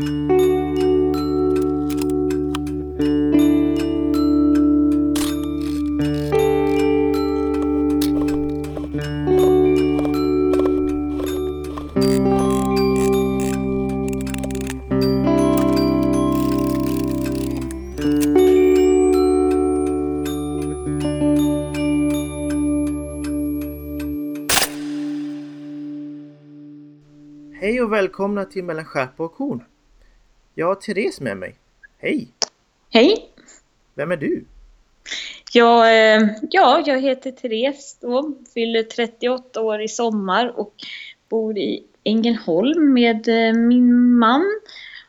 Hej och välkomna till Mellan skärpa och korn. Jag har Therese med mig. Hej! Hej! Vem är du? Jag, eh, ja, jag heter Therese då, fyller 38 år i sommar och bor i Ängelholm med eh, min man.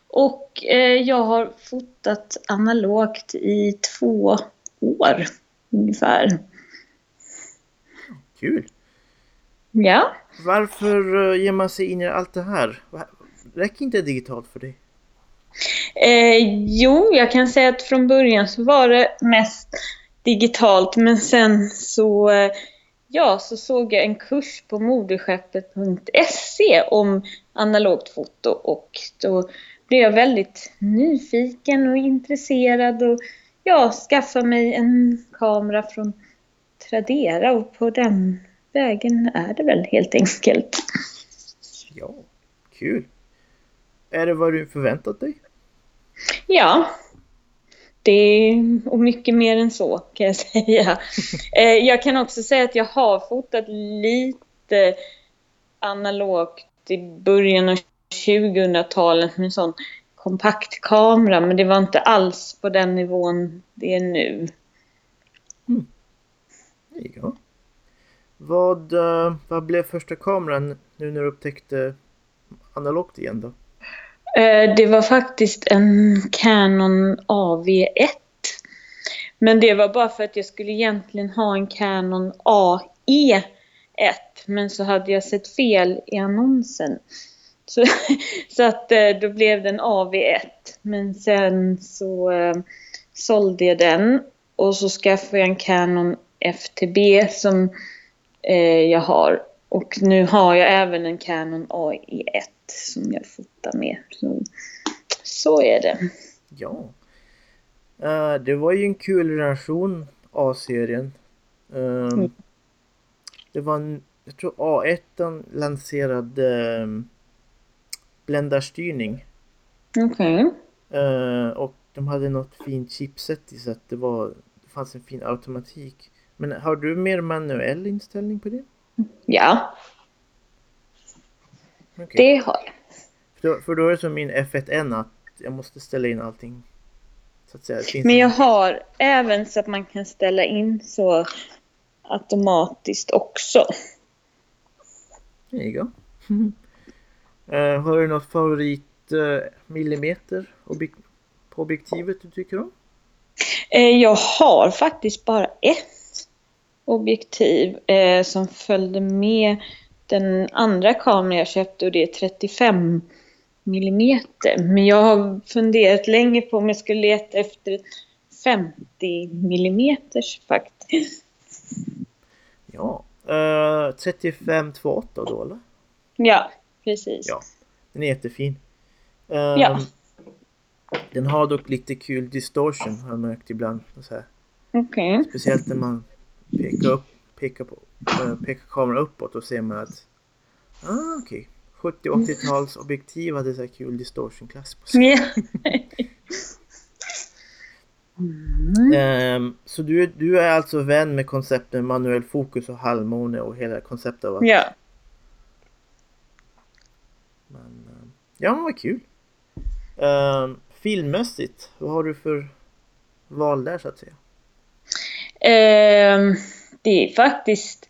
Och eh, jag har fotat analogt i två år ungefär. Kul! Ja. Varför ger man sig in i allt det här? Räcker inte digitalt för dig? Eh, jo, jag kan säga att från början så var det mest digitalt men sen så, eh, ja, så såg jag en kurs på moderskeppet.se om analogt foto och då blev jag väldigt nyfiken och intresserad och ja, skaffade mig en kamera från Tradera och på den vägen är det väl helt enkelt. Ja, kul! Är det vad du förväntat dig? Ja. Det och mycket mer än så kan jag säga. Eh, jag kan också säga att jag har fotat lite analogt i början av 2000-talet med en sån kompaktkamera men det var inte alls på den nivån det är nu. Ja. Vad, eh, vad blev första kameran nu när du upptäckte analogt igen då? Eh, det var faktiskt en Canon AV1. Men det var bara för att jag skulle egentligen ha en Canon AE1. Men så hade jag sett fel i annonsen. Så, så att eh, då blev det en AV1. Men sen så eh, sålde jag den. Och så skaffade jag en Canon FTB som jag har. Och nu har jag även en Canon AE1 som jag fotar med. Så, så är det. Ja. Eh, det var ju en kul relation A-serien. Um, Mm. Det var en, jag tror A1 lanserade um, bländarstyrning. Okej. Eh, och de hade något fint chipset i så att det var det fanns en fin automatik. Men har du mer manuell inställning på det? Ja, Okej. det har jag. För, då, för då är det som min F1N att jag måste ställa in allting. Så att säga. Men en- jag har även så att man kan ställa in så automatiskt också. There you go. Eh, har du något favorit uh, millimeter objek- på objektivet du tycker om? Eh, Jag har faktiskt bara ett objektiv eh, som följde med den andra kameran jag köpte och det är 35 millimeter. Men jag har funderat länge på om jag skulle leta efter ett 50 millimeters faktiskt. Ja. Uh, 35 28 då eller? Ja, precis. Ja. Den är jättefin. Eh, Ja. Den har dock lite kul distortion har jag märkt ibland. Okej. Speciellt när man pekar upp, pekar på, eh, pekar kameran uppåt och ser man att ah, okej. 70-80-tals objektiv hade så här kul distortion-klass på sig. Mm. Ehm, så du, du är alltså vän med koncepten manuell fokus och halvmåne och hela konceptet ja. Men, ehm, ja, men vad kul. Ehm, filmmässigt, vad har du för val där så att säga? Ehm, det är faktiskt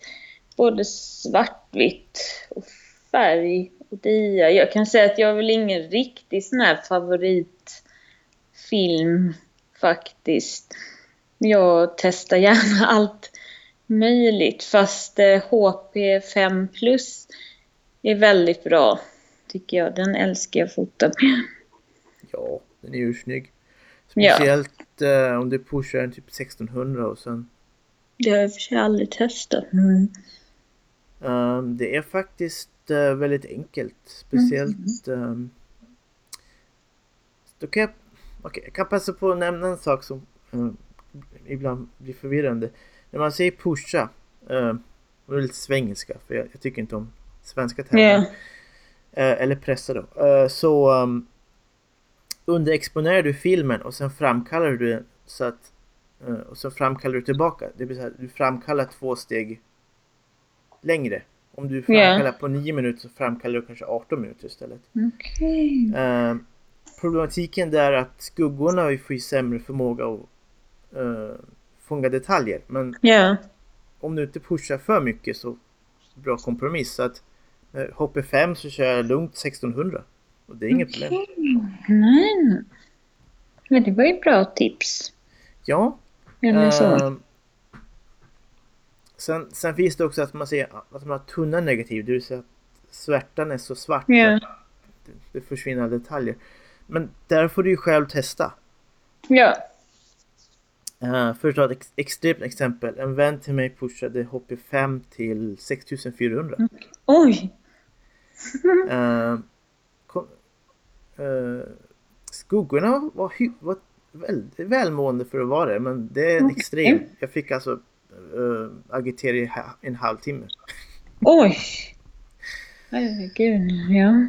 både svartvitt och färg och dia. Jag kan säga att jag har väl ingen riktig sån här favoritfilm faktiskt. Jag testar gärna allt möjligt fast eh, HP5 plus är väldigt bra tycker jag. Den älskar jag att fota med. Ja, den är ju snygg. Speciellt eh, om du pushar en typ 1600 och sen Det har jag i och för sig aldrig testat. Mm. Ehm, det är faktiskt eh, väldigt enkelt. Speciellt ehm, Då kan jag, okay, jag kan passa på att nämna en sak som uh, ibland blir förvirrande. När man säger pusha, uh, det är lite svengelska för jag, jag, tycker inte om svenska termer. Yeah. Uh, eller pressa då. Uh, så um, underexponerar du filmen och sen framkallar du den så att och så framkallar du tillbaka. Det vill säga du framkallar två steg längre. Om du framkallar yeah. på 9 minuter så framkallar du kanske 18 minuter istället. Okay. Uh, problematiken där är att skuggorna får ju sämre förmåga att uh, fånga detaljer. Men yeah. om du inte pushar för mycket så bra kompromiss. Så att med HP5 så kör jag lugnt 1600. Och det är inget okay. problem. Nej. Men det var ju bra tips. Ja. Uh, Sen, sen finns det också att man ser att man har tunna negativ, det vill säga att svärtan är så svart yeah. att det, det försvinner detaljer. Men där får du ju själv testa. Ja. Uh, för att ta ett ex extremt exempel. En vän till mig pushade HP5 till 6400. Mm. Oj! uh, uh, skuggorna var, var väldigt välmående för att vara det. Men det är okay. extremt. Jag fick alltså uh, agitera i en halvtimme. Oj! Herregud, ja.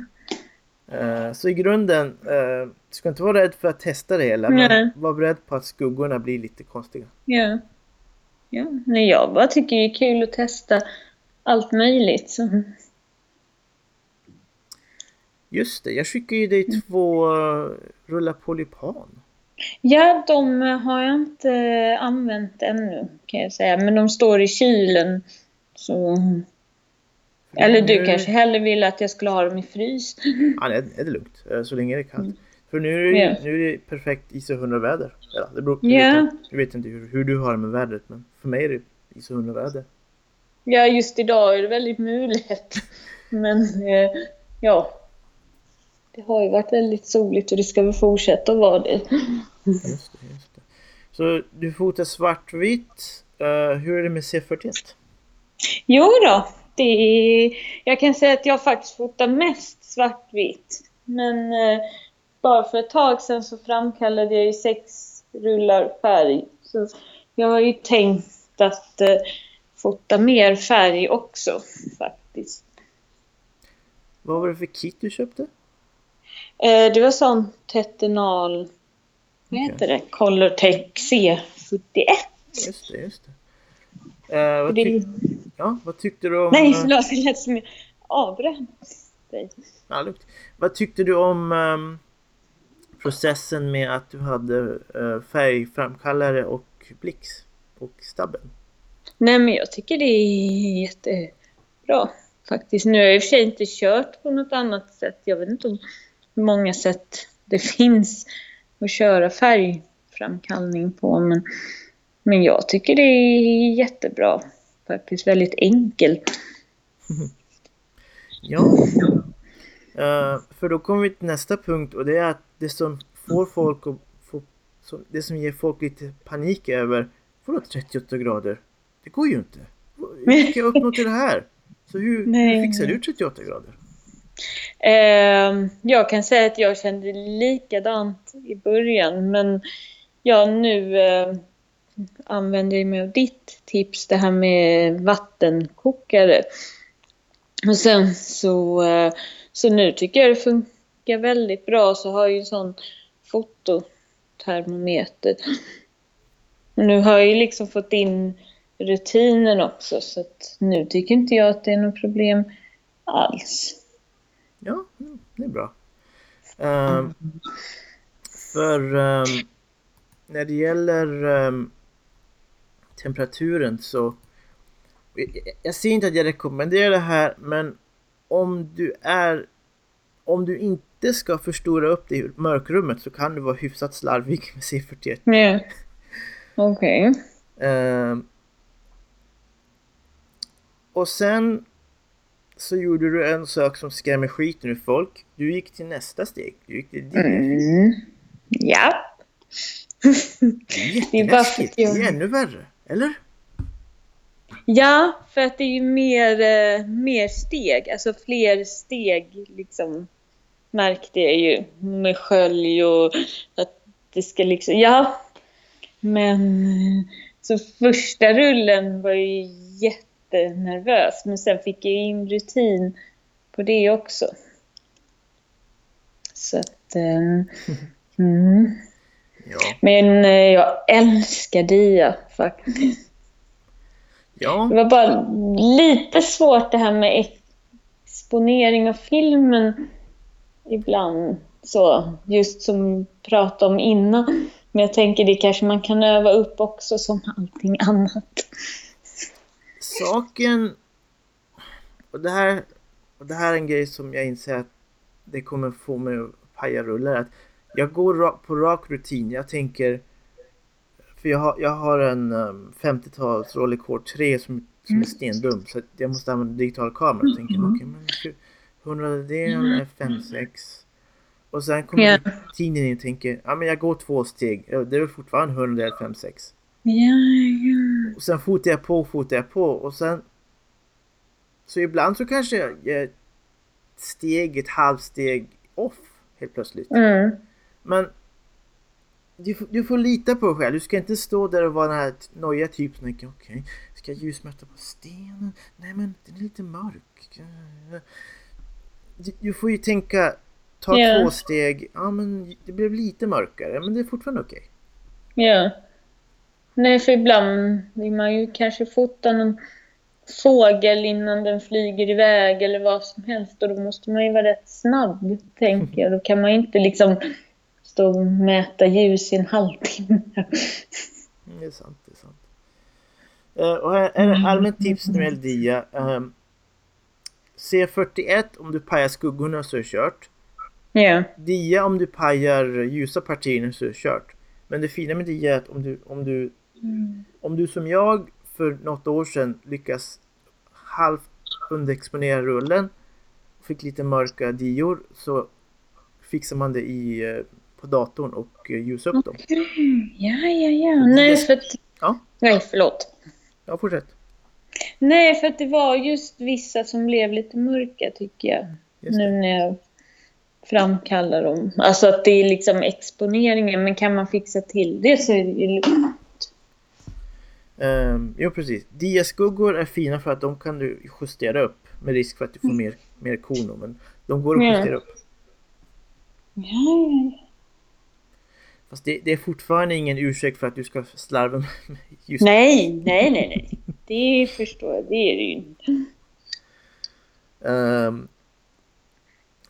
Uh, så i grunden, du ska inte vara rädd för att testa det hela, Nej. men var beredd på att skuggorna blir lite konstiga. Ja. Ja, Nej, jag bara tycker det är kul att testa allt möjligt. Så. Just det, jag skickade ju dig två uh, rullar polypan. Ja, de har jag inte använt ännu kan jag säga. Men de står i kylen. Så... Eller du kanske hellre ville att jag skulle ha dem i frys? Ja, det är, lugnt. Eh, så länge det är kallt. Mm. För nu är det, yeah. nu är det perfekt ISO 100 väder. Ja, det beror, yeah. jag, vet, jag vet inte hur, hur, du har det med vädret men för mig är det ISO 100 väder. Ja, just idag är det väldigt mulet. Men eh, ja, det har ju varit väldigt soligt och det ska väl fortsätta att vara det. Just det, just det. Så du fotar svartvitt. Uh, hur är det med C41? Jo då, det är, jag kan säga att jag faktiskt fotar mest svartvitt. Men uh, bara för ett tag sedan så framkallade jag ju sex rullar färg. Så jag har ju tänkt att uh, fota mer färg också faktiskt. Vad var det för kit du köpte? Det var sån tetenal vad heter det? Colortech C71. Just det, just det. Eh, vad, tyck ja, vad tyckte du om... Nej, förlåt. Det lät som jag avbröt dig. Ja, lugnt. Vad tyckte du om um, processen med att du hade uh, färgframkallare och blix och stabben? Nej, men jag tycker det är jättebra faktiskt. Nu har jag i och för sig inte kört på något annat sätt. Jag vet inte hur många sätt det finns att köra färgframkallning på. Men, men jag tycker det är jättebra. Faktiskt väldigt enkelt. Ja. Uh, för då kommer vi till nästa punkt och det är att det som får folk att få, det som ger folk lite panik över Vadå 38 grader? Det går ju inte. Hur ska jag uppnå till det här? Så hur, hur fixar du 38 grader? Eh, jag kan säga att jag kände likadant i början men ja, nu eh, använder jag mig av ditt tips, det här med vattenkokare. Och sen så, eh, så nu tycker jag det funkar väldigt bra så har jag ju en sån fototermometer. Nu har jag ju liksom fått in rutinen också så att nu tycker inte jag att det är något problem alls. Ja, det är bra. Um, för um, när det gäller um, temperaturen så jag ser inte att jag rekommenderar det här men om du är om du inte ska förstora upp det i mörkrummet så kan du vara hyfsat slarvig med C41. Ja. Okej. Okay. Och sen så gjorde du en sak som skrämmer skiten ur folk. Du gick till nästa steg. Du gick till mm. Ja. Det är jätteläskigt. Det är ännu värre. Eller? Ja, för att det är ju mer, eh, mer steg. Alltså fler steg liksom märkte jag ju med skölj och att det ska liksom, ja. Men så första rullen var ju jättenervös men sen fick jag in rutin på det också. Så att, um, mm. ja. Men uh, jag älskar Dia faktiskt. Ja. Det var bara lite svårt det här med exponering av filmen ibland. Så, just som vi pratade om innan. Men jag tänker det kanske man kan öva upp också som allting annat. Saken... Och det här, och det här är en grej som jag inser att det kommer få mig att paja rullar. Att jag går på rak rutin. Jag tänker... För jag har, jag har en um, 50-tals Rolleicord 3 som, som är mm. stendum. Så jag måste använda digital kamera. Jag tänker, mm. okej okay, men hundradedelen är 5-6. Och sen kommer yeah. tiden in och tänker, ja men jag går två steg. Det är väl fortfarande 100 eller 5 6. Ja, ja. Och sen fotar jag på, fotar jag på och sen... Så ibland så kanske jag är ett steg, ett halvsteg off helt plötsligt. Mm. Men du, du får lita på dig själv. Du ska inte stå där och vara den här nojiga typen som tänker okej, okay, ska jag ljusmätta på stenen? Nej men den är lite mörk. Du, du får ju tänka Ta yeah. två steg, ja men det blev lite mörkare men det är fortfarande okej. Okay. Ja. Nej för ibland vill man ju kanske fota någon fågel innan den flyger iväg eller vad som helst och då måste man ju vara rätt snabb tänker jag. Då kan man inte liksom stå och mäta ljus i en halvtimme. Det är sant, det är sant. Uh, och är ett allmänt tips när det gäller dia. Um, C41 om du pajar skuggorna så är det kört. Yeah. Dia om du pajar ljusa partierna så är det kört. Men det fina med dia är att om du, om du, mm. om du som jag för något år sedan lyckas halvt underexponera rullen fick lite mörka dior så fixar man det i, eh, på datorn och eh, ljusar upp okay. dem. Ja, ja, ja. Nej, för att... Ja? Nej, förlåt. Ja, fortsätt. Nej, för att det var just vissa som blev lite mörka tycker jag. Nu när jag framkallar dem. Alltså att det är liksom exponeringen, men kan man fixa till det så är det ju. Um, jo precis. Diaskuggor är fina för att de kan du justera upp med risk för att du får mer, mer kono. Men de går att justera upp. Ja. Fast det, det, är fortfarande ingen ursäkt för att du ska slarva med just Nej, nej, nej, nej. Det förstår jag. Det är det ju inte. Um,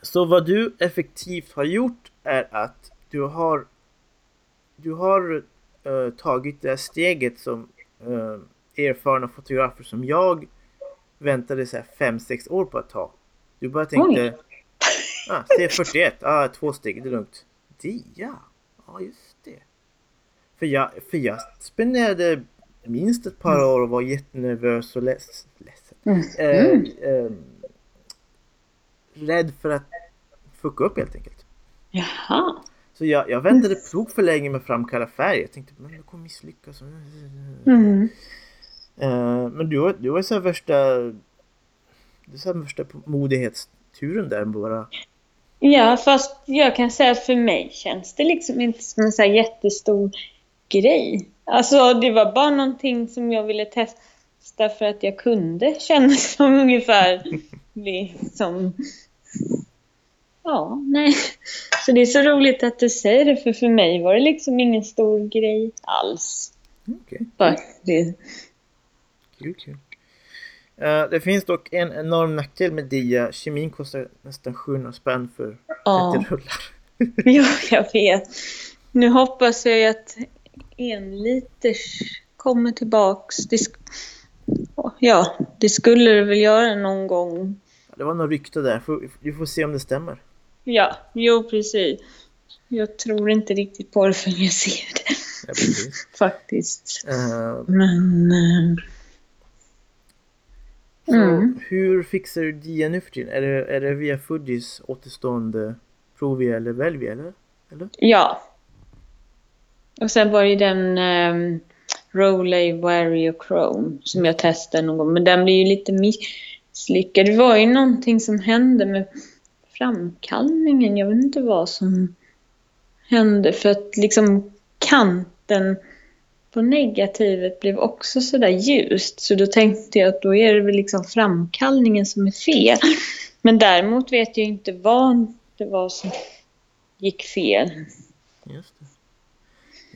så vad du effektivt har gjort är att du har du har uh, tagit det steget som uh, erfarna fotografer som jag väntade 5-6 år på att ta. Du bara tänkte ah, C41, ah, två steg, det är lugnt. Dia, ja ah, just det. För jag, för jag spenderade minst ett par år och var jättenervös och ledsen. Mm. Eh, eh, rädd för att fucka upp helt enkelt. Jaha. Så jag, jag väntade prov för länge med framkalla färg. Jag tänkte men det kommer misslyckas. Mm. Uh, men du har, du har så värsta du har värsta modighetsturen där bara. Ja fast jag kan säga att för mig känns det liksom inte som en så jättestor grej. Alltså det var bara någonting som jag ville testa för att jag kunde kännas som ungefär liksom Ja, nej. Så det är så roligt att du säger det, för för mig var det liksom ingen stor grej alls. Okej. Okay. Kul, kul. Uh, det finns dock en enorm nackdel med Dia. Kemin kostar nästan 700 spänn för 30 ja. rullar. ja, jag vet. Nu hoppas jag att en liters kommer tillbaks. Det ja, det skulle det väl göra någon gång. det var något rykte där. Vi får se om det stämmer. Ja, jo precis. Jag tror inte riktigt på det förrän jag ser det. Ja, Faktiskt. Uh, Men... Uh, mm. hur fixar du dia nu för tiden? Är det, är det via Fujis återstående Provia eller Velvia eller? eller? Ja. Och sen var det den um, Roley, Wario Chrome som jag testade någon gång. Men den blev ju lite misslyckad. Det var ju någonting som hände med framkallningen. Jag vet inte vad som hände för att liksom kanten på negativet blev också sådär ljust. Så då tänkte jag att då är det väl liksom framkallningen som är fel. Men däremot vet jag inte vad det var som gick fel. Just det.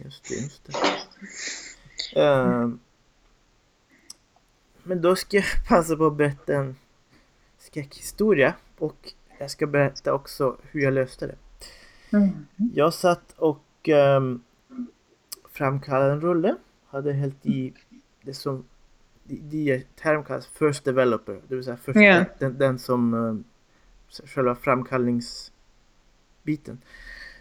Just det, just det. Uh, men då ska jag passa på att berätta en skräckhistoria och jag ska berätta också hur jag löste det. Mm. Jag satt och um, framkallade en rulle. Hade hällt i det som i term kallas first developer. Det vill säga första, yeah. den, den, som um, själva framkallningsbiten.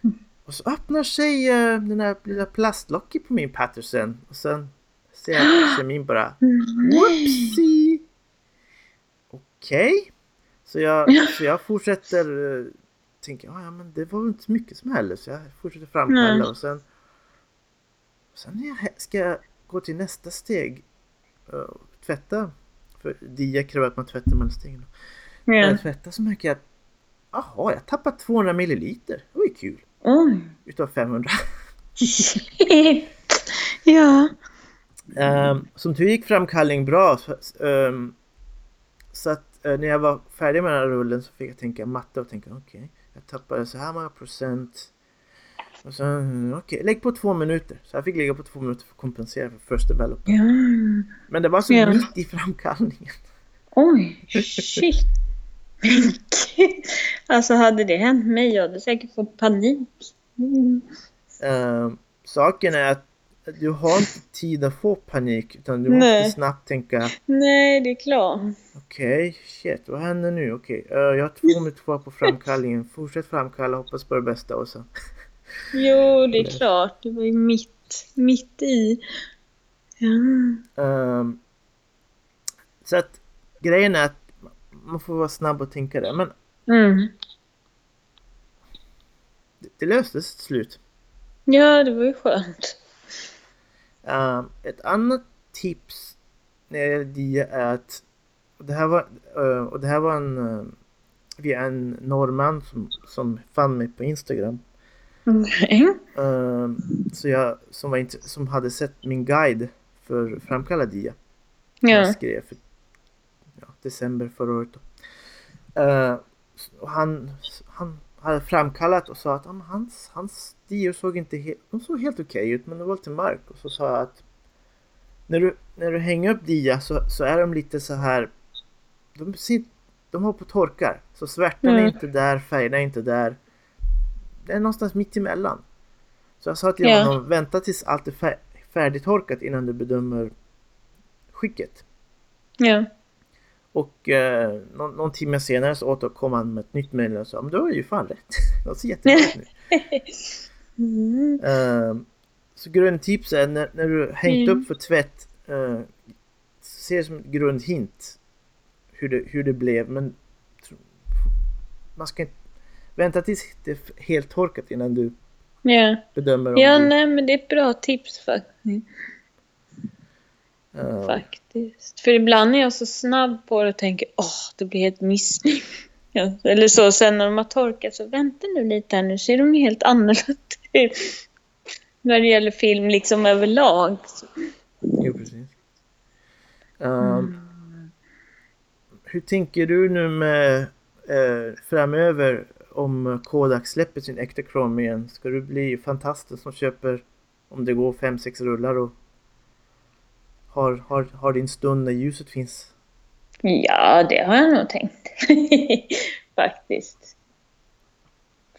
Mm. Och så öppnar sig uh, den här lilla plastlocket på min Patterson och sen ser jag kemin bara Whoopsie! Okej. Okay. Så, jag, så jag fortsätter uh, tänker ja men det var inte så mycket som hände så jag fortsätter framkalla mm. och sen sen jag ska jag gå till nästa steg uh, tvätta för dia kräver att man tvättar mellan stegen. När jag tvättar så märker jag att Jaha, jag tappade 200 milliliter. Det var ju kul. Mm. Utav 500. ja. Um, som tur gick framkallning bra. Så, um, så att när jag var färdig med den här rullen så fick jag tänka matte och tänka okej. Okay, jag tappade så här många procent. Och sen, okej, okay, lägg på två minuter. Så jag fick ligga på två minuter för att kompensera för first developer. Ja. Men det var så ja. mitt i framkallningen. Oj, shit. alltså hade det hänt mig, jag hade säkert fått panik. Mm. Uh, saken är att du har inte tid att få panik utan du Nej. måste snabbt tänka Nej, det är klart. Okej, okay, shit, vad händer nu? Okej, okay, uh, jag har två minuter kvar på framkallningen. Fortsätt framkalla, hoppas på det bästa och så. Jo, det är klart. Det var ju mitt, mitt i. Ja. Um, så att grejen är att man får vara snabb och tänka det. Men mm. det, det löstes till slut. Ja, det var ju skönt. Uh, ett annat tips när det är att det här var, uh, och det här var en uh, via en norrman som, som fann mig på Instagram. Mm. Uh, så jag, som, var inte, som hade sett min guide för framkallad dia. Ja. Jag skrev för ja, december förra året. Uh, och han, han hade framkallat och sa att ah, hans, hans dior såg inte helt, de såg helt okej okay ut men det var lite mörkt. Och så sa jag att när du, när du hänger upp dia så, så är de lite så här de, de har på torkar. Så svärtan mm. är inte där, färgerna är inte där. Det är någonstans mitt emellan. Så jag sa till yeah. honom, vänta tills allt är färdigtorkat innan du bedömer skicket. Ja. Yeah. Och eh, någon, någon timme senare så återkom han med ett nytt meddelande och sa men du har ju fan rätt. Det ser jättebra ut nu. mm. uh, så grundtips är när, när du hängt mm. upp för tvätt uh, Se det som ett grundhint hur det, hur det blev men man ska inte vänta tills det är helt torkat innan du yeah. bedömer om Ja, du... nej men det är ett bra tips faktiskt. Uh. Faktiskt. För ibland är jag så snabb på det och tänker åh, det blir helt misslyckat. Ja, eller så, sen när de har torkat så vänta nu lite här, nu ser de helt annorlunda när det gäller film liksom överlag. Jo, precis. Um, mm. Hur tänker du nu med eh, framöver om Kodak släpper sin äkta krom igen? Ska du bli fantastisk som köper om det går fem sex rullar och har, har, har din stund när ljuset finns? Ja, det har jag nog tänkt. Faktiskt.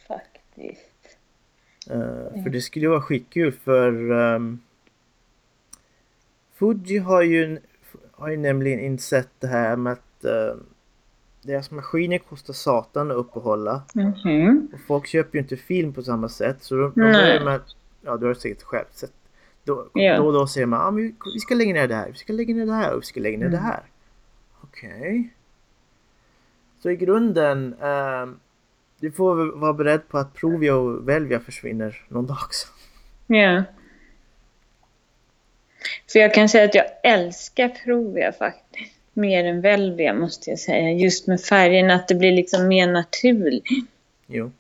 Faktiskt. Uh, för det skulle vara skitkul för um, Fuji har ju, har ju nämligen insett det här med att uh, deras maskiner kostar satan att uppehålla. Mm -hmm. Och folk köper ju inte film på samma sätt. Så de, de börjar med, ja du har säkert själv sett då, ja. då och då säger man ah, vi, vi ska lägga ner det här, vi ska lägga ner det här och vi ska lägga ner mm. det här. Okej. Okay. Så i grunden, eh, du får vara beredd på att Provia och Velvia försvinner någon dag också. Ja. För jag kan säga att jag älskar Provia faktiskt. mer än Velvia måste jag säga. Just med färgen, att det blir liksom mer naturligt. Jo.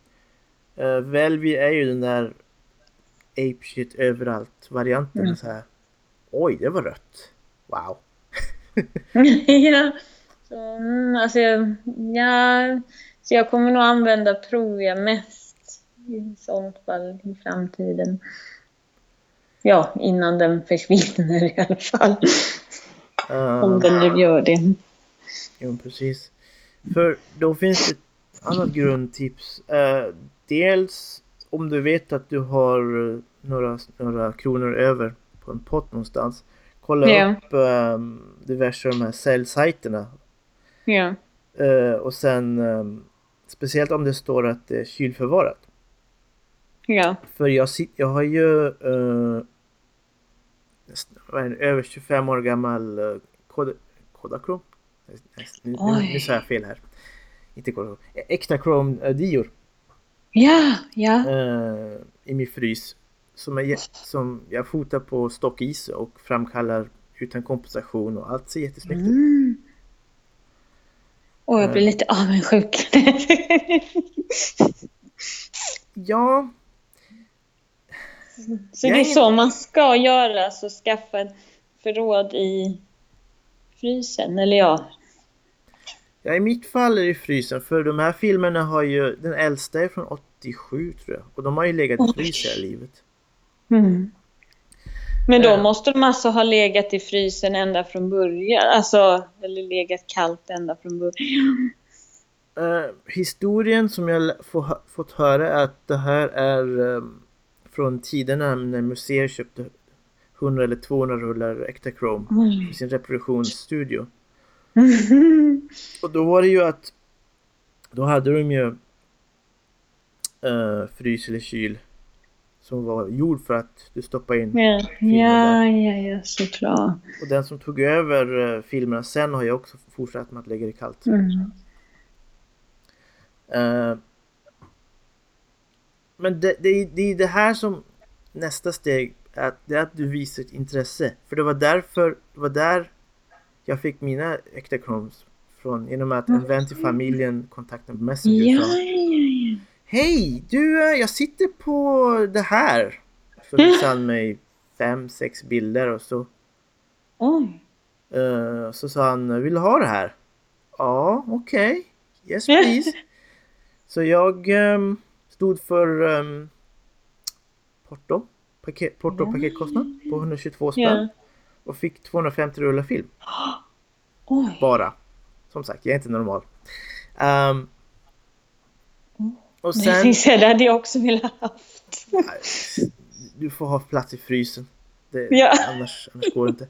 Uh, Velvi är ju den där ape shit överallt varianten. Mm. Så här. Oj, det var rött. Wow. ja. Så, mm, alltså, ja, så jag kommer nog använda Provia mest i sånt fall i framtiden. Ja, innan den försvinner i alla fall. Om Uh, den nu gör det. jo, precis. För då finns det ett annat grundtips. Uh, dels om du vet att du har eh, några, några kronor över på en pott någonstans. Kolla Ja. upp um, diverse de här säljsajterna Ja. Eh, och sen ehm, speciellt om det står att det är kylförvarat. Ja. För jag, sit- jag har ju är det, över 25 år gammal uh, kod, Kodachrome. Nu, Oj. nu sa jag fel här. Inte Kodachrome. Ektachrome uh, dior Ja, ja. eh, i min frys. Som, är, som jag fotar på stockis och framkallar utan kompensation och allt ser jättesnyggt ut. Mm. Åh, jag blir lite avundsjuk. Ja, så det är är så man ska göra, så skaffa ett förråd i frysen, eller ja. Ja, i mitt fall är det frysen för de här filmerna har ju, den äldsta är från 87 tror jag. Och de har ju legat i frys hela livet. Mm. Men då Eh. måste de alltså ha legat i frysen ända från början, alltså, eller legat kallt ända från början. Eh, historien som jag få, fått höra är att det här är ehm, från tiderna när museer köpte 100 eller 200 rullar Ektachrome Oj. i sin reproduktionsstudio. Och då var det ju att då hade de ju eh, frys eller kyl som var gjord för att du stoppar in ja, ja, ja, ja, såklart. Och den som tog över eh, filmerna sen har ju också fortsatt med att lägga det kallt. Mm. Eh, men det, det, är- det är det här som nästa steg är att, det är att du visar ett intresse. För det var därför, det var där jag fick mina äkta från genom att en vän till familjen kontaktade Messenger ja. Hej! Du, eh, jag sitter på det här. Så visade han mig fem, sex bilder och så Oj. Eh, så sa han, vill du ha det här? Ja, okej. Yes please. så jag ehm, stod för um, porto, paket, porto och paketkostnad på 122 spänn. Ja. Och fick 250 rullar film. Oj. Bara. Som sagt, jag är inte normal. Ehm, och Sen... sen, Det hade jag också velat haft. du får ha plats i frysen. Det, Ja. annars, annars går det inte.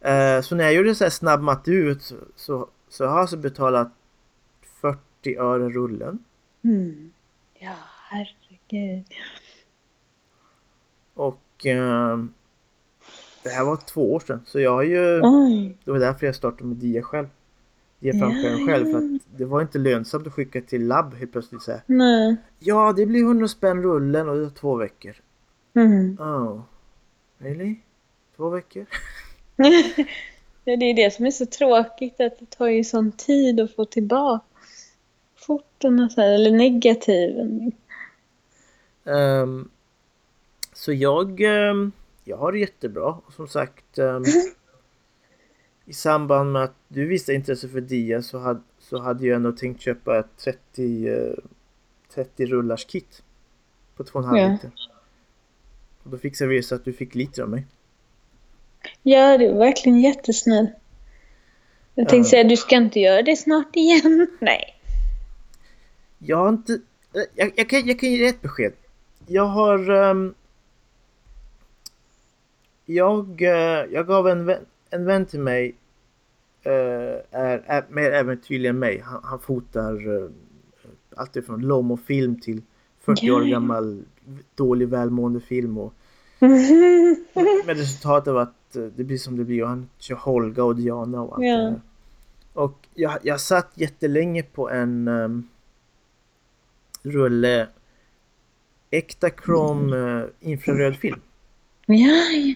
Eh, så när jag gjorde så här snabb matte ut så, så, så har jag alltså betalat 40 öre rullen. Mm. Ja, herregud. Och ehm, det här var två år sedan. Så jag har ju, Oj. det var därför jag startade med dia själv. Dia framskäraren Ja, själv. För att det var inte lönsamt att skicka till labb helt plötsligt säga. Nej. Ja, det blir 100 spänn rullen och det tar två veckor. Mm. Oh. Really? Två veckor? Ja, det är det som är så tråkigt att det tar ju sån tid att få tillbaka foton så här, eller negativen. Ehm, så jag, ehm, jag har det jättebra. Och som sagt ehm, i samband med att du visade intresse för dia så hade, så hade jag ändå tänkt köpa ett 30, eh, 30 rullars kit på 2,5 Ja. liter. Och då fixade vi så att du fick liter av mig. Ja, det var verkligen jättesnäll. Jag tänkte Ja. säga, du ska inte göra det snart igen? Nej. Jag har inte... Jag, jag, kan, jag kan ge dig ett besked. Jag har... ehm, jag, eh, jag gav en vän, en vän till mig eh, är, är mer äventyrlig än mig. Han, han fotar uh, allt ifrån Lomo-film till 40 år gammal dålig välmående film. Och, men resultatet var att eh, det blir som det blir och han kör Holga och Diana och allt Ja. det här. Och jag, jag satt jättelänge på en um, rulle äkta krom uh, infraröd film. ja.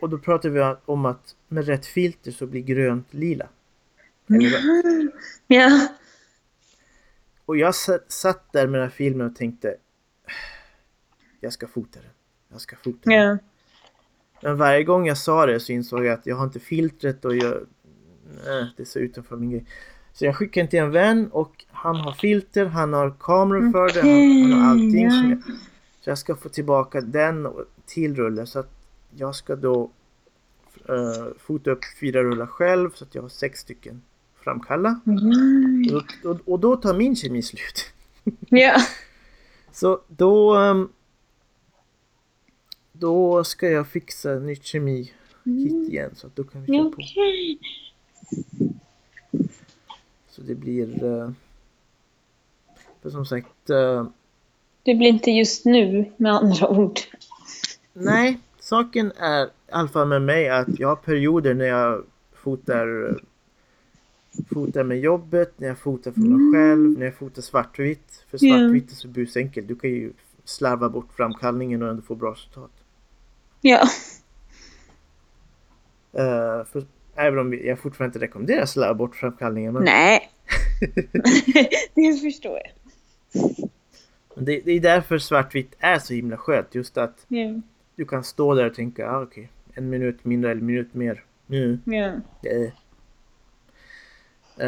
Och då pratar vi om att med rätt filter så blir grönt lila. Ja. Och jag satt, där med den här filmen och tänkte jag ska fota den. Jag ska fota den. Ja. Men varje gång jag sa det så insåg jag att jag har inte filtret och jag... Nej, det ser utanför min grej. Så jag skickade till en vän och han har filter, han har kameror för det, han, han har allting. ja. Som jag, så jag ska få tillbaka den och- till rullen så att jag ska då uh, fota upp fyra rullar själv så att jag har sex stycken framkalla. Mm. Och, då- och, och då tar min kemi slut. Ja. Så då... ehm, då ska jag fixa nytt kemikit igen så att då kan vi köra på. Så det blir... eh, för som sagt... eh, Det blir inte just nu med andra ord. nej, saken är i alla fall med mig att jag har perioder när jag fotar... Fotar med jobbet, när jag fotar för mig själv, när jag fotar svartvitt. För svartvitt är så busenkelt. Du kan ju slarva bort framkallningen och ändå få bra resultat. Ja. Eh, för, även om jag fortfarande inte rekommenderar slarva bort framkallningen. Men Nej. det förstår jag. det, det är därför svartvitt är så himla skönt. Just att Ja. Du kan stå där och tänka, ah, okej, en minut mindre eller en minut mer. Nu. Ja. Eh.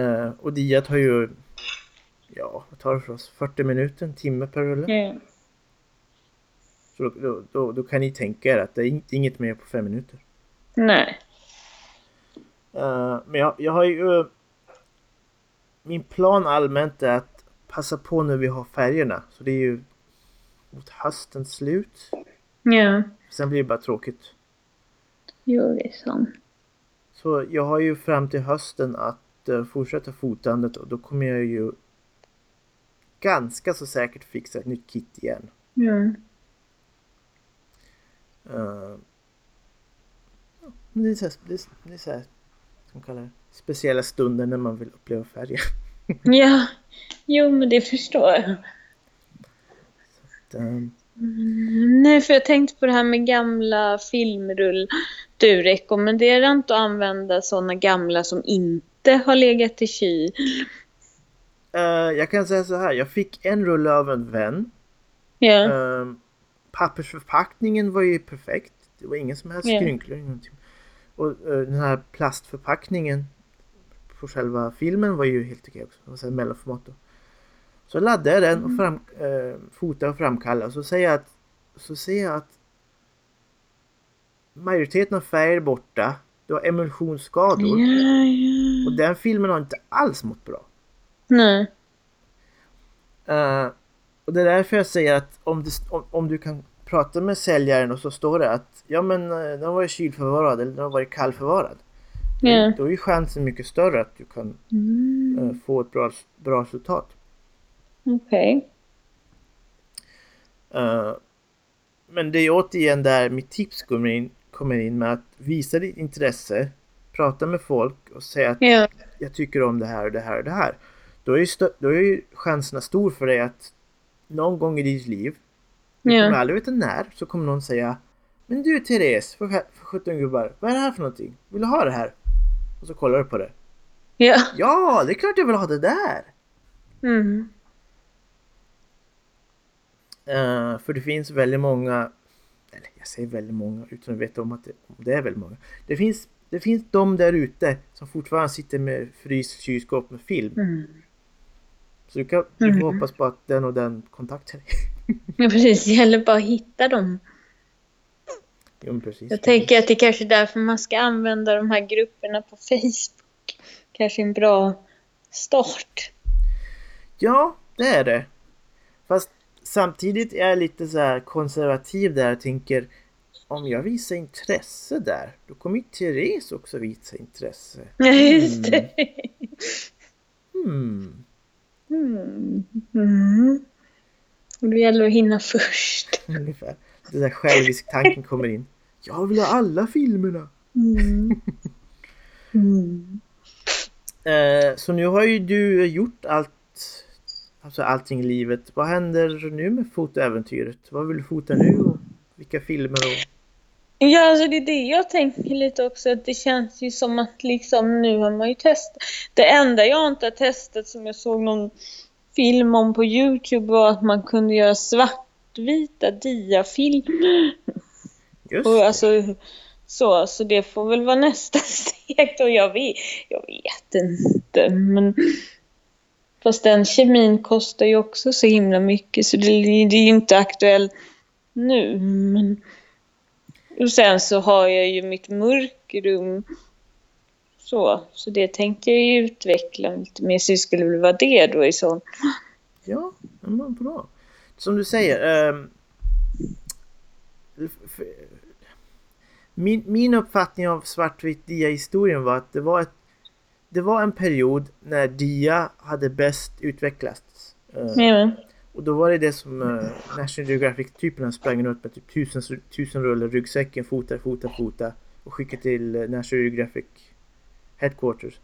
Eh, och diat har ju, ja, vad tar det för oss? 40 minuter, en timme per rulle. Ja. Så då, då, då, då kan ni tänka er att det är in- inget mer på fem minuter. Nej. Eh, men jag, jag har ju... Min plan allmänt är att passa på när vi har färgerna. Så det är ju mot höstens slut. Ja. Sen blir det bara tråkigt. Jo, det är sant. Så jag har ju fram till hösten att eh, fortsätta fotandet och då kommer jag ju ganska så säkert fixa ett nytt kit igen. Ja. Ja, men det är så här, det är, det är så här, som kallar det, speciella stunder när man vill uppleva färger. Ja. Jo, men det förstår jag. Eh, Mm, Nej, för jag tänkte på det här med gamla filmrull. Du rekommenderar inte att använda sådana gamla som inte har legat i kyl. Eh, jag kan säga så här, jag fick en rulle av en vän. Ja. Eh, pappersförpackningen var ju perfekt. Det var ingen som helst skrynklor. ingenting. Och eh, den här plastförpackningen på själva filmen var ju helt okej också. Det var mellanformat då. Så laddade jag den och fram, eh, fotade och framkallade. Och så säger jag att, så ser jag att majoriteten av färger är borta. Du har emulsionsskador. Ja, ja. Och den filmen har inte alls mått bra. Nej. Eh, och det är därför jag säger att om, det, om, om du kan prata med säljaren och så står det att ja men eh, den har varit kylförvarad eller den har varit kallförvarad. Ja. Då är ju chansen mycket större att du kan Mm. eh, få ett bra, bra resultat. Okej. Eh, men det är återigen där mitt tips kommer in, kommer in med att visa ditt intresse, prata med folk och säga att Ja. jag tycker om det här och det här och det här. Då är ju, då är ju chanserna stor för dig att någon gång i ditt liv, du Ja. kommer aldrig veta när, så kommer någon säga Men du Therese, för, för 17 gubbar, vad är det här för någonting? Vill du ha det här? Och så kollar du på det. Ja. Ja, det är klart jag vill ha det där! Mm. Eh, för det finns väldigt många, eller jag säger väldigt många utan att veta om att det, om det är väldigt många. Det finns, det finns de där ute som fortfarande sitter med fryst kylskåp med film. Mm. Så du, kan, du får Mm. hoppas på att den och den kontaktar dig. Ja, precis. Det gäller bara att hitta dem. jo, precis. Jag tänker att det kanske är därför man ska använda de här grupperna på Facebook. Kanske en bra start. Ja, det är det. Fast samtidigt är jag lite så här konservativ där och tänker om jag visar intresse där, då kommer ju Therese också visa intresse. Ja, just det. Hmm. Mm. Mm. Och det gäller att hinna först. Ungefär. Det där självisk tanken kommer in. Jag vill ha alla filmerna. Mm. Mm. Eh, så nu har ju du gjort allt, alltså allting i livet. Vad händer nu med fotoäventyret? Vad vill du fota nu och vilka filmer och... Ja, alltså det är det jag tänker lite också. Att det känns ju som att liksom nu har man ju testat. Det enda jag inte har testat som jag såg någon film om på Youtube var att man kunde göra svartvita diafilmer. Just Och alltså, så, så det får väl vara nästa steg då. Jag vet, jag vet inte. Men fast den kemin kostar ju också så himla mycket så det, det är ju inte aktuellt nu. Men, och sen så har jag ju mitt mörkrum. Så, så det tänkte jag ju utveckla lite mer. Så det skulle väl vara det då i så. Ja, men bra. Som du säger. ehm, min, min uppfattning av svartvit dia-historien var att det var, ett, det var en period när dia hade bäst utvecklats. Eh, Ja, Och då var det det som uh, National Geographic-typerna sprang runt med typ tusen, tusen rullar ryggsäcken, fota, fota, fota och skickade till eh, National Geographic Headquarters.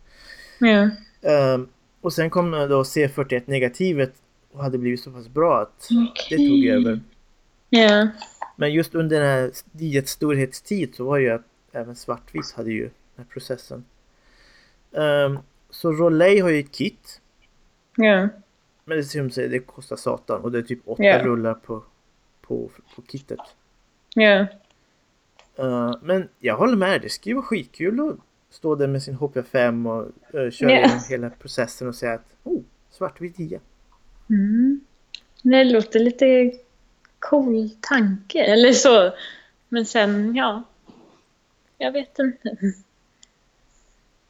ja, Ehm, och sen kom eh, då C41 negativet och hade blivit så pass bra att det tog över. ja, Men just under den här diets storhetstid så var ju att även svartvit hade ju den här processen. Ehm, så Rolei har ju ett kit. ja, Men det, som säger, det kostar satan och det är typ åtta Ja. rullar på, på, på kittet. ja, Eh, men jag håller med, det skulle vara skitkul att stå där med sin HP5 och uh, köra igenom hela processen och säga att oh, svartvit dia. Mm. Det låter lite cool tanke, eller så. Men sen, ja. Jag vet inte.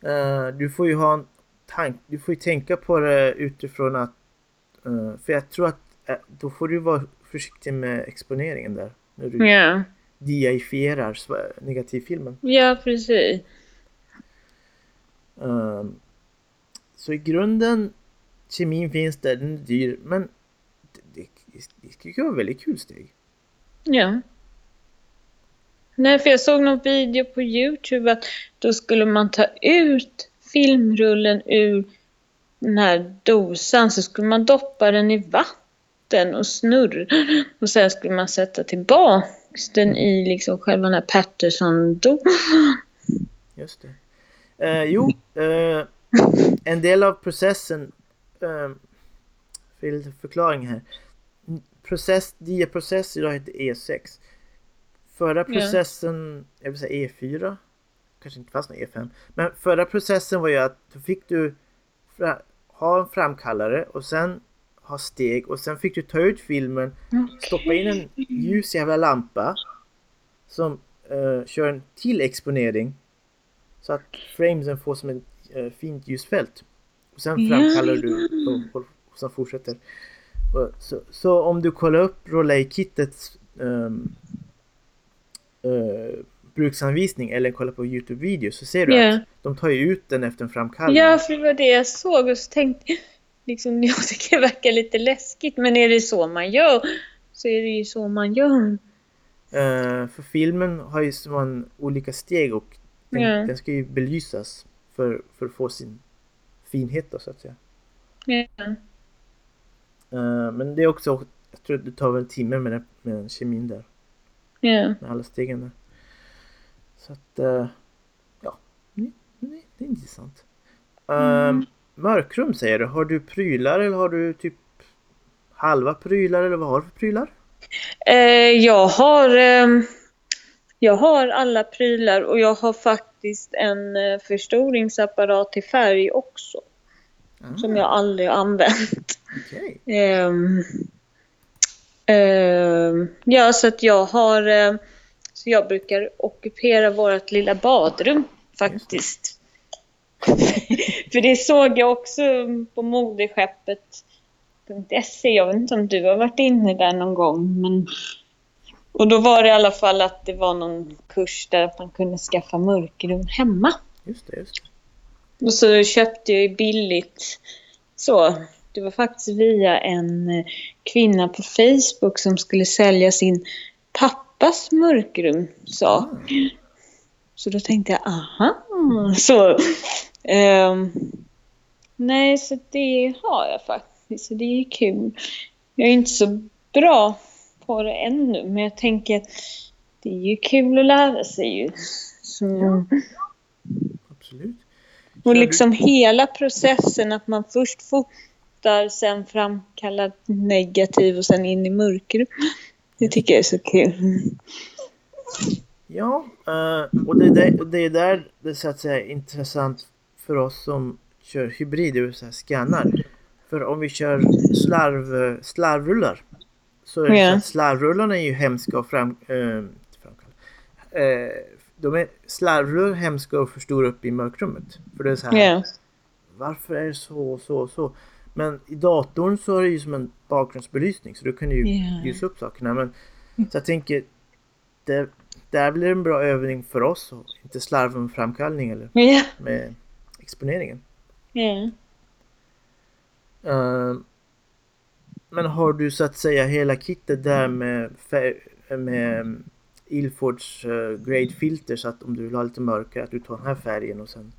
Eh, du får ju ha en tank, du får ju tänka på det utifrån att eh, för jag tror att eh, då får du vara försiktig med exponeringen där. När du Ja, diaifierar negativfilmen. ja precis. Ehm, så i grunden kemin finns där, den är dyr men det, det, det skulle ju vara väldigt kul steg. Ja. Nej, för jag såg någon video på Youtube att då skulle man ta ut filmrullen ur den här dosan så skulle man doppa den i vatten och snurra och sen skulle man sätta tillbaks den i liksom själva den här Patterson-dosan. Just det. Eh, jo, eh, en del av processen, eh, för lite förklaring här. Process, diaprocess idag heter E6. Förra processen, jag vill säga E4, kanske inte fanns någon E5. Men förra processen var ju att då fick du ha en framkallare och sen ha steg och sen fick du ta ut filmen, stoppa in en ljus jävla lampa som eh, kör en till exponering så att framesen får som ett eh, fint ljusfält. Och sen framkallar du och, och, och sen fortsätter. Och, så, så om du kollar upp Rolei-kittets um, bruksanvisning eller kollar på Youtube-video så ser du Ja. att de tar ju ut den efter en framkallning. Ja, för det var det jag såg och så tänkte jag liksom, jag tycker det verkar lite läskigt men är det så man gör så är det ju så man gör. Eh, för filmen har ju en olika steg och den, Ja. den ska ju belysas för, för att få sin finhet då så att säga. Ja. Eh, men det är också, jag tror att det tar väl en timme med den, med den kemin där. Med alla stegen. Så att, eh, ja, det, det, är intressant. Uh, Mörkrum säger du, har du prylar eller har du typ halva prylar eller vad har du för prylar? Eh, jag har ehm, jag har alla prylar och jag har faktiskt en eh, förstoringsapparat till färg också. Ah, Som jag aldrig har använt. Okej. Ehm, ja, så att jag har... ehm, så jag brukar ockupera vårt lilla badrum faktiskt. För det såg jag också på modeskeppet.se. Jag vet inte om du har varit inne där någon gång. Men... Och då var det i alla fall att det var någon kurs där man kunde skaffa mörkrum hemma. Just det, just det. Och så köpte jag ju billigt. Så, det var faktiskt via en eh, kvinna på Facebook som skulle sälja sin pappas mörkrum, sa. Ah, Så då tänkte jag, aha. Så, ehm, nej, så det har jag faktiskt. Så det är kul. Jag är inte så bra på det ännu, men jag tänker att det är ju kul att lära sig ju. Så, Absolut. och liksom hela processen att man först fotar, sen framkallar negativ och sen in i mörker. Det tycker jag är så kul. Ja, eh, och det, det, det är där det så att säga är intressant för oss som kör hybrid, det vill säga scannar. För om vi kör slarv, slarvrullar så är att slarvrullarna är ju hemska och fram, framkalla. Eh, de är slarvrullar hemska och förstora upp i mörkrummet. För det är så här, Ja. varför är det så så så? Men i datorn så är det ju som en bakgrundsbelysning så du kan ju Ja. ljusa upp sakerna. Men, så jag tänker, det, där blir en bra övning för oss och inte slarva med framkallning eller Ja. med exponeringen. Ja. Eh, men har du så att säga hela kittet där med, med Ilfords uh, grade filter så att om du vill ha lite mörkare att du tar den här färgen och sen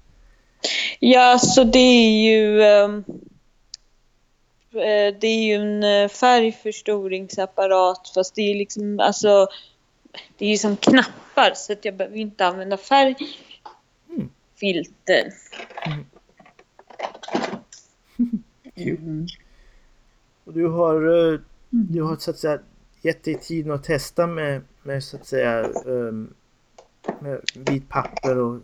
Ja, så det är ju... ehm, eh, Eh, det är ju en eh, färgförstoringsapparat fast det är ju liksom alltså... Det är ju som knappar så att jag behöver ju inte använda färgfilter. Kul. Och du har, eh, du har så att säga gett dig tiden att testa med, med så att säga um, med vit papper och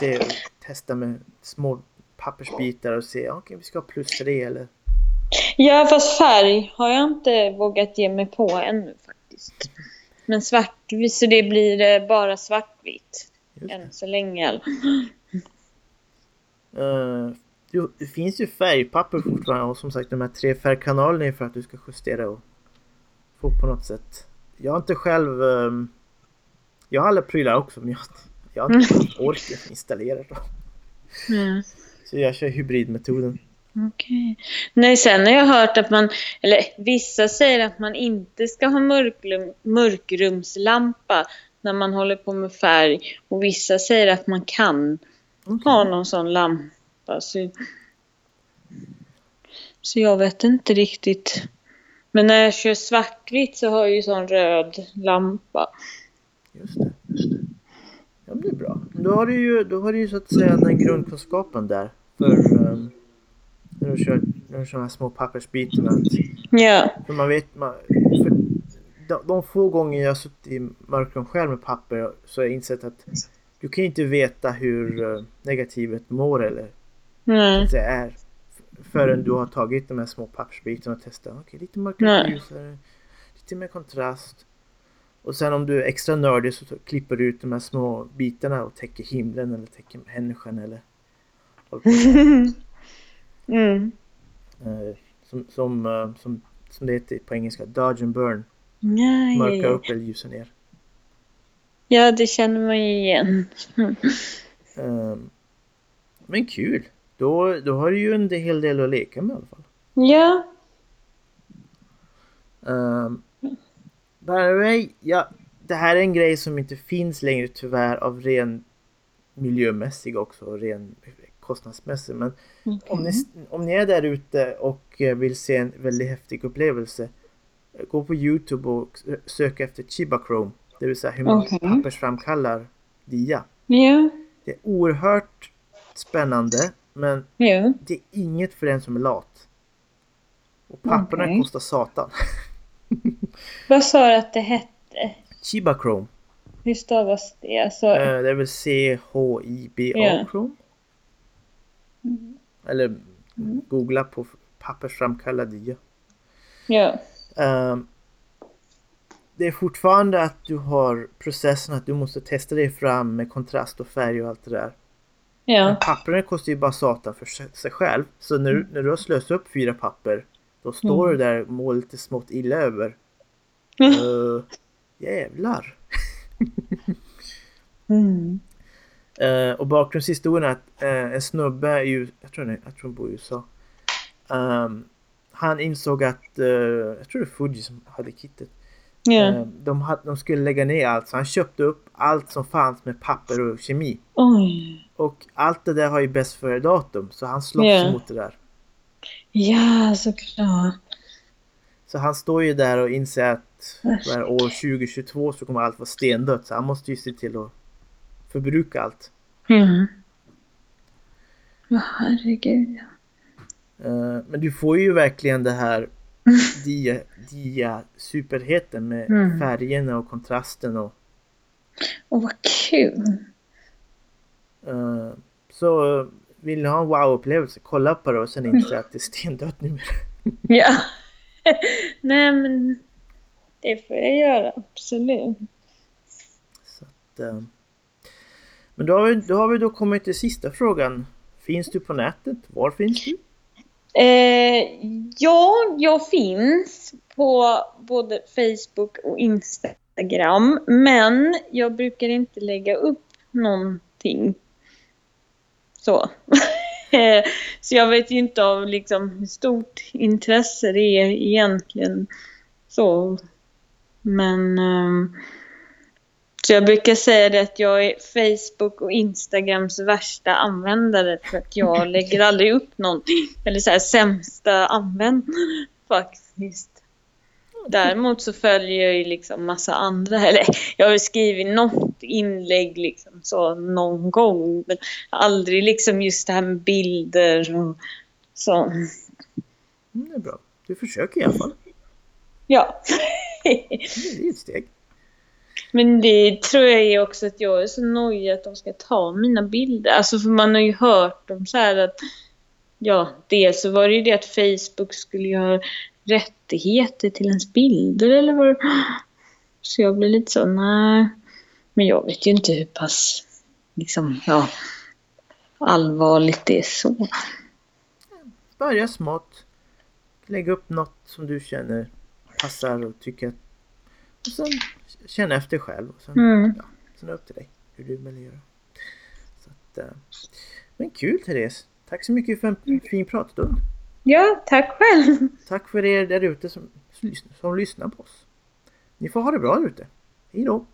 se, testa med små pappersbitar och se, okej vi ska ha plus tre eller Ja, fast färg har jag inte vågat ge mig på ännu faktiskt. Men svartvitt, så det blir eh, bara svartvitt. Än så länge. Eh, jo, det finns ju färgpapper fortfarande och som sagt de här tre färgkanalerna är för att du ska justera och få på något sätt. Jag har inte själv ehm, Jag har alla prylar också men jag, jag har inte orken installera dem. Mm. Så jag kör hybridmetoden. Okej. Nej, sen har jag hört att man, eller vissa säger att man inte ska ha mörklum, mörkrumslampa när man håller på med färg. Och vissa säger att man kan ha någon sån lampa. Så, så jag vet inte riktigt. Men när jag kör svartvitt så har jag ju sån röd lampa. Just det. Ja det är bra. Då har du ju, då har du ju så att säga den grundkunskapen där. För ehm, du kör, du kör de här små pappersbitarna. Ja. för man vet, man, för de, de få gånger jag har suttit i mörkrum själv med papper så har jag insett att du kan inte veta hur eh, negativet mår eller Nej. säga, är. Förrän du har tagit de här små pappersbitarna och testat. Okej, lite mörkare ljusare. Lite mer kontrast. Och sen om du är extra nördig så klipper du ut de här små bitarna och täcker himlen eller täcker människan eller Mm. Eh, som, som, eh, som, som det heter på engelska, dodge and burn. Ja, Mörka upp eller ljusa ner. ja, det känner man ju igen. Ehm, men kul! Då, då har du ju en hel del att leka med i alla fall. Ja. Um, by the way, ja, det här är en grej som inte finns längre tyvärr av ren miljömässig också ren kostnadsmässig. Men om, ni, om ni är där ute och eh, vill se en väldigt häftig upplevelse eh, Gå på Youtube och s- sök efter Chiba Chrome. Det vill säga hur man Okej. pappersframkallar dia. Ja. Det är oerhört spännande men Ja. det är inget för den som är lat. Och papperna Okej. kostar satan. Vad sa du att det hette? Chiba Chrome. Hur stavas det? Alltså, Eh, det är väl C-H-I-B-A Ja. Chrome. Eller googla på pappersframkallad ja. Ehm, det är fortfarande att du har processen att du måste testa dig fram med kontrast och färg och allt det där. Men Ja. papperna kostar ju bara satan för sig- själv. Så när, när du har slösat upp fyra papper då står du där och mår lite smått illa över. Uh, jävlar! Mm. Eh, och bakgrundshistorien är att eh, en snubbe är ju, jag tror, jag tror han bor i USA. Ehm, han insåg att, eh, jag tror det är Fuji som hade kittet. Eh, de, hade, de skulle lägga ner allt så han köpte upp allt som fanns med papper och kemi. Oj. Och allt det där har ju bäst före datum så han slåss Ja. mot det där. Ja, såklart. Så han står ju där och inser att var år 2022 så kommer allt vara stendött. Så han måste ju se till att förbruka allt. Mm. Ja, herregud. Uh, men du får ju verkligen det här dia, dia superheten med Mm. färgerna och kontrasten och Åh, vad kul. uh, så uh, vill ni ha en wow-upplevelse, kolla på det och sen inse att det är stendött numera. Ja. Nej, men det får jag göra. Absolut. Så att, eh, men då har, vi, då har vi då kommit till sista frågan. Finns du på nätet? Var finns du? Eh, ja, jag finns på både Facebook och Instagram. Men jag brukar inte lägga upp någonting. Så. Så jag vet ju inte av liksom hur stort intresse det är egentligen. Så. Men Eh, så jag brukar säga det att jag är Facebook och Instagrams värsta användare för att jag lägger aldrig upp någonting. Eller så här sämsta användare faktiskt. Däremot så följer jag ju liksom massa andra, eller jag har skrivit något inlägg liksom så någon gång. Men aldrig liksom just det här med bilder och så. Mm, det är bra. Du försöker i alla fall. Ja. Det är ett steg. Men det tror jag är också att jag är så nojig att de ska ta mina bilder. Alltså för man har ju hört om så här att Ja, dels så var det ju det att Facebook skulle ha rättigheter till ens bilder eller vad det Så jag blir lite så, nej. Men jag vet ju inte hur pass liksom, ja, allvarligt det är så. Börja smått. Lägg upp något som du känner passar och tycker att... Och sen känna efter själv. Och sen, Mm. ja, sen är det upp till dig hur du vill göra. Så att, eh, men kul Therese! Tack så mycket för en fin pratstund. Ja, tack själv. Tack för er där ute som, som lyssnar på oss. Ni får ha det bra där ute. Hej då!